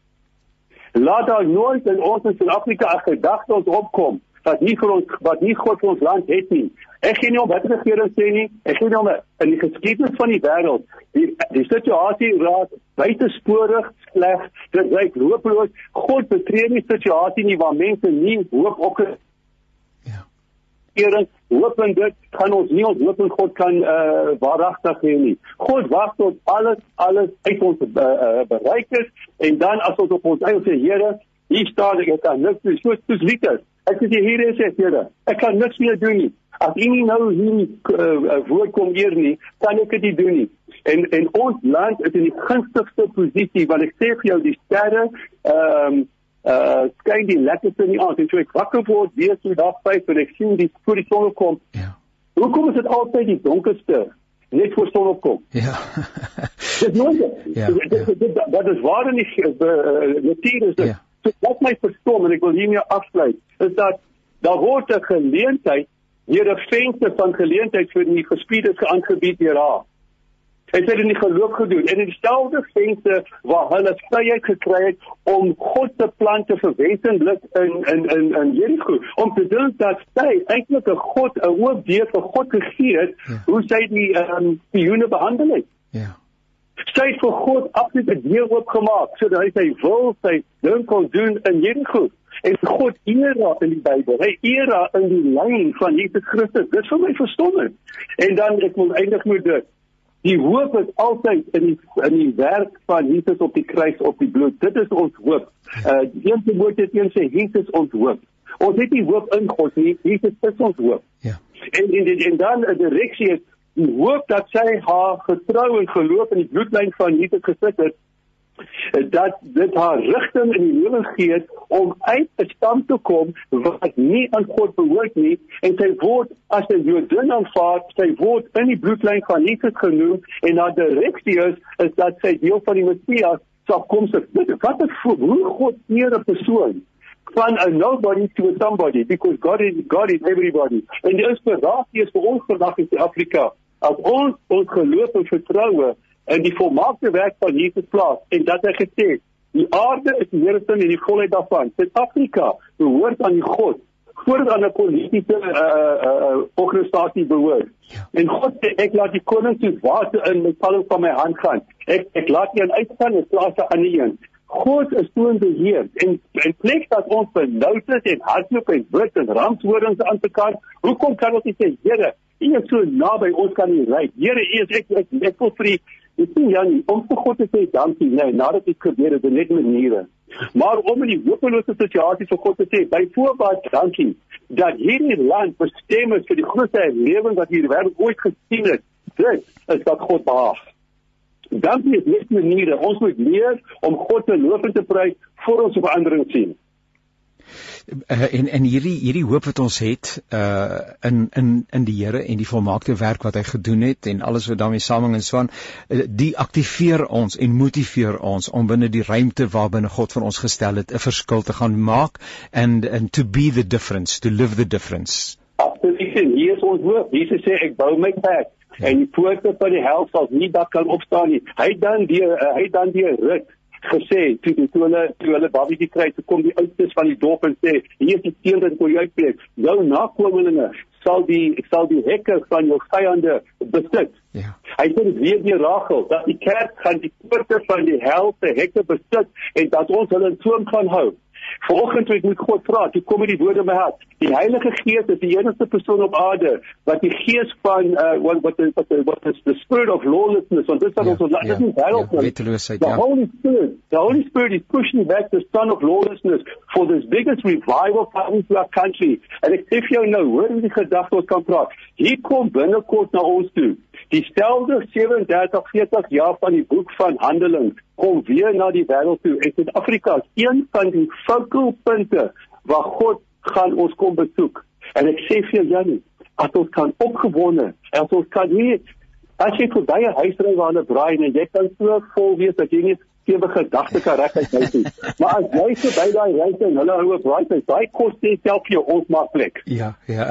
Laat daar nooit in ons in Suid-Afrika 'n gedagte ons opkom wat nie vir ons wat nie God vir ons land het nie. Ek gee nie om wat regering sê nie. Ek gee nie om in die geskiedenis van die wêreld die die situasie raak buitensporig sleg. Dit lyk hopeloos. God betree nie situasie nie waar mense nie hoop op. regering hoop in dit kan ons nie ons hoop in God kan uh, waaragtig hê nie. God wag tot alles alles uit ons uh, bereik is en dan as ons op ons eie sê Here, hier staan ek, ek kan niks doen. So soos Lucas. Ek sê hier is ek Here. Ek kan niks meer doen nie. As U nie nou hier uh, woord kom eer nie, kan ek dit nie doen nie. En en ons land is in die gunstigste posisie want ek sê vir jou die sterre ehm um, uh skyn die lekkerste in die aand en so ek wakker word weer so dag 5 en ek sien die voor die son kom. Ja. Hoekom is dit altyd die donkerste net voor son opkom? Ja. *laughs* Dit nooit. Ja, Dit- dit- ja. dit- Dat is waar in die uh, natuur is dit. Ja. So wat my verstom en ek wil hiermee afsluit is dat Daar word 'n geleentheid, hier 'n venster van geleentheid vir die gespiedes geaangebied deur haar. Hy het dit in die geloof gedoen en in dieselfde venster waar hulle vryheid gekry het om God se plan te verwesenlik in in in in Jericho om te dink dat sy eintlik 'n God 'n oop deur vir God gegee het ja. hoe sy die ehm um, die behandel het. Ja. Sy het vir God absoluut 'n deur oopgemaak sodat hy sy wil sy ding kon doen in Jericho en God eer daar in die Bybel. Hy eer daar in die lyn van Jesus Christus. Dis vir my verstommend. En dan ek wil eindig met dit. Die hoop is altyd in die in die werk van Jesus op die kruis op die bloed. Dit is ons hoop. Uh een Timoteus 1 sê Jesus ons hoop. Ons het nie hoop in God nie, Jesus is ons hoop. Ja. En en en, en dan 'n direksie is die hoop dat sy haar getrou en geloof in die bloedlyn van Jesus gesit het dat dit haar rigting in die lewe gee om uit 'n stam te kom wat nie aan God behoort nie. En sy word as 'n Jodin aanvaar, sy word in die bloedlyn van Jesus genoem en haar direksie is, is dat sy deel van die Messias sal kom. Se dit wat het hoe God eer 'n persoon van a nobody to a somebody because God is God is everybody. En die inspirasie is vir ons vandag in Afrika. As ons ons geloof en vertroue in die volmaakte werk van Jesus plaas en dat hy gesê die aarde is die Here se en die volheid daarvan. Suid-Afrika behoort aan die God voordat aan 'n politieke uh uh, uh organisasie behoort. Ja. En God sê ek laat die koning se water in my palm van my hand gaan. Ek ek laat nie uitstaan en plaas 'n ander een. God is so in beheer en en plek dat ons benoud is en hardloop en bid en rampshoorings aan te kan. Hoekom kan ons nie sê Here, U is so naby ons kan nie ry. Here, U is ek ek, ek wil vir die Ek sien Janie, om vir God te sê dankie, nee, nadat dit gebeur het, is net maniere. Maar om in die hopelose situasie vir God te sê, byvoorbeeld dankie dat hierdie land bestem is vir die grootste lewing wat hierdie wêreld ooit gesien het. Dit is wat God behaag. Dankie is net maniere. Ons moet leer om God te loof en te prys voor ons verandering sien uh, en en hierdie hierdie hoop wat ons het uh in in in die Here en die volmaakte werk wat hy gedoen het en alles wat daarmee samehang en so aan uh, die aktiveer ons en motiveer ons om binne die ruimte waarbinne God vir ons gestel het 'n verskil te gaan maak and and to be the difference to live the difference. Absoluut hier is ons hoop. Jesus sê ek bou my kerk ja. en die poorte van die hel sal nie dat kan opstaan nie. Hy dan die uh, hy dan die rit gesê toe toe hulle toe hulle babietjie kry toe kom die oudste van die dorp en sê hier is die seun wat jou uitbreek. Jou nakommelinge sal die sal die hekke van jou vyande besit. Ja. Hy sê dit weer die Rachel dat die kerk gaan die poorte van die hel se hekke besit en dat ons hulle in toom gaan hou Vanoggend moet ek God vra, toe kom die woorde my hart. Die Heilige Gees is die enigste persoon op aarde wat die gees van uh wat wat wat wat is the spirit of lawlessness want dit is ons laat dit nie help nie. The Holy Spirit, the Holy Spirit is pushing back the son of lawlessness for this biggest revival coming to our country. And sê vir jou nou, hoor die gedagte ons kan praat. Hier kom binnekort na ons toe. Dieselfde 37 40 jaar van die boek van Handelinge kom weer na die wêreld toe. En Suid-Afrika is een van die focal punte waar God gaan ons kom besoek. En ek sê vir jou Janie, as ons kan opgewonde, as ons kan nie as jy verby 'n huis ry waar hulle braai en jy kan so vol wees dat jy nie sewe gedagte kan reg uit nie. *laughs* Maar as jy so by daai reis en hulle hou op raai, daai kos net self vir jou ons maak plek. Ja, ja.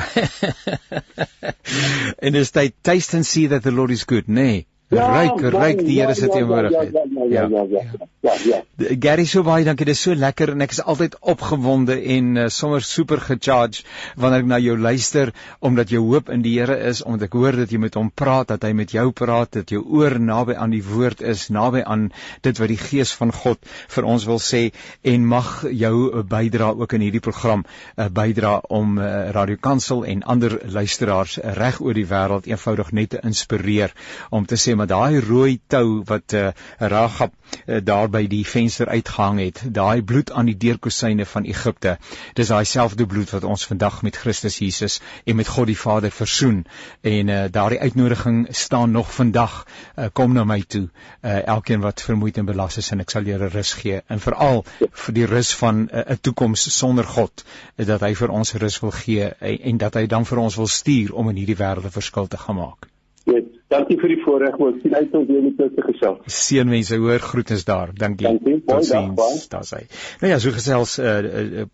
*laughs* en is dit taste and see that the Lord is good, nee. Ja, ryk, ryk die Here se teenwoordigheid. Ja, ja, ja. Ja, ja. Gary so baie dankie. Dit is so lekker en ek is altyd opgewonde en uh, sommer super gecharge wanneer ek na jou luister omdat jou hoop in die Here is, omdat ek hoor dat jy met hom praat, dat hy met jou praat, dat jou oor naby aan die woord is, naby aan dit wat die Gees van God vir ons wil sê en mag jou bydra ook in hierdie program uh, bydra om uh, Radio Kansel en ander luisteraars uh, reg oor die wêreld eenvoudig net te inspireer om te sê maar daai rooi tou wat uh, Ragab uh, daar by die venster uitgehang het, daai bloed aan die deurkusyne van Egipte. Dis daai selfde bloed wat ons vandag met Christus Jesus en met God die Vader versoen. En uh, daardie uitnodiging staan nog vandag. Uh, kom na my toe, uh, elkeen wat vermoeid en belas is en ek sal julle rus gee. En veral vir die rus van 'n uh, toekoms sonder God, uh, dat hy vir ons rus wil gee en, en dat hy dan vir ons wil stuur om in hierdie wêreld 'n verskil te gaan maak. Yes. Dankie vir die voorreg om sien uit om weer met julle te gesels. Seënwense, hoor groetens daar. Dankie. Dankie. Totsiens. Daar's hy. Nou ja, so gesels uh, uh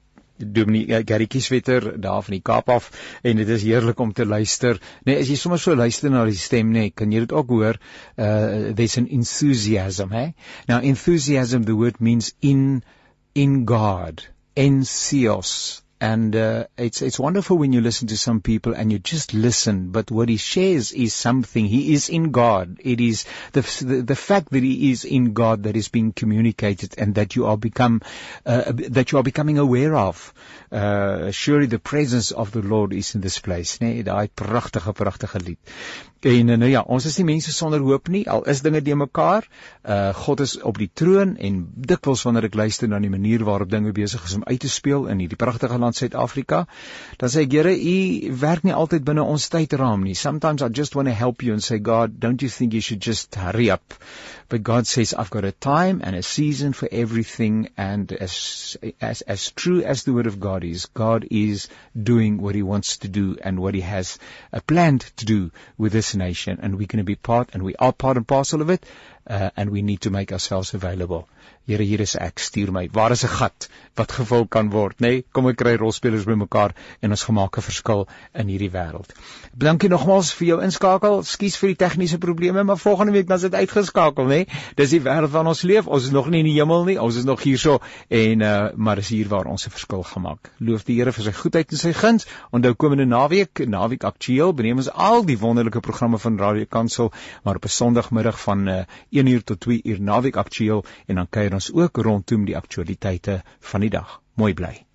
Dominee uh, Gary Kieswetter daar van die Kaap af en dit is heerlik om te luister. Nee, as jy sommer so luister na die stem nee, kan jy dit ook hoor. Uh there's an enthusiasm, hey? Now enthusiasm the word means in in God. Entheos and uh, it's it's wonderful when you listen to some people and you just listen. But what he shares is something. He is in God. It is the the, the fact that he is in God that is being communicated and that you are become uh, that you are becoming aware of. Uh, surely the presence of the Lord is in this place nee daai pragtige pragtige lied. En nou ja, ons is nie mense sonder hoop nie. Al is dinge de mekaar. Uh God is op die troon en dikwels wanneer ek luister na die manier waarop dinge besig is om uit te speel in hierdie pragtige land Suid-Afrika, dan sê ek, Here, U werk nie altyd binne ons tydraam nie. Sometimes I just want to help you and say, God, don't you think you should just hurry up? But God says, I've got a time and a season for everything and as as as true as the word of God is, God is doing what he wants to do and what he has uh, planned to do with this nation and we're going to be part and we are part and parcel of it uh, and we need to make ourselves available. Here hier is ek, stuur my. Waar is 'n gat wat gevul kan word, nê? Nee, kom ek kry rolspelers bymekaar en ons gemaak 'n verskil in hierdie wêreld. Dankie nogmaals vir jou inskakel. Skus vir die tegniese probleme, maar volgende week dan is dit uitgeskakel, nê? Nee? Dis die wêreld waarin ons leef. Ons is nog nie in die hemel nie. Ons is nog hierso en uh maar dis hier waar ons 'n verskil gemaak. Loof die Here vir sy goedheid en sy guns. Onthou komende naweek, naweek aktueel, beneem ons al die wonderlike programme van Radio Kansel, maar op 'n Sondagmiddag van uh 1 uur tot 2 uur naweek aktueel en dan kuier ons ook rondom die aktualiteite van die dag. Mooi bly.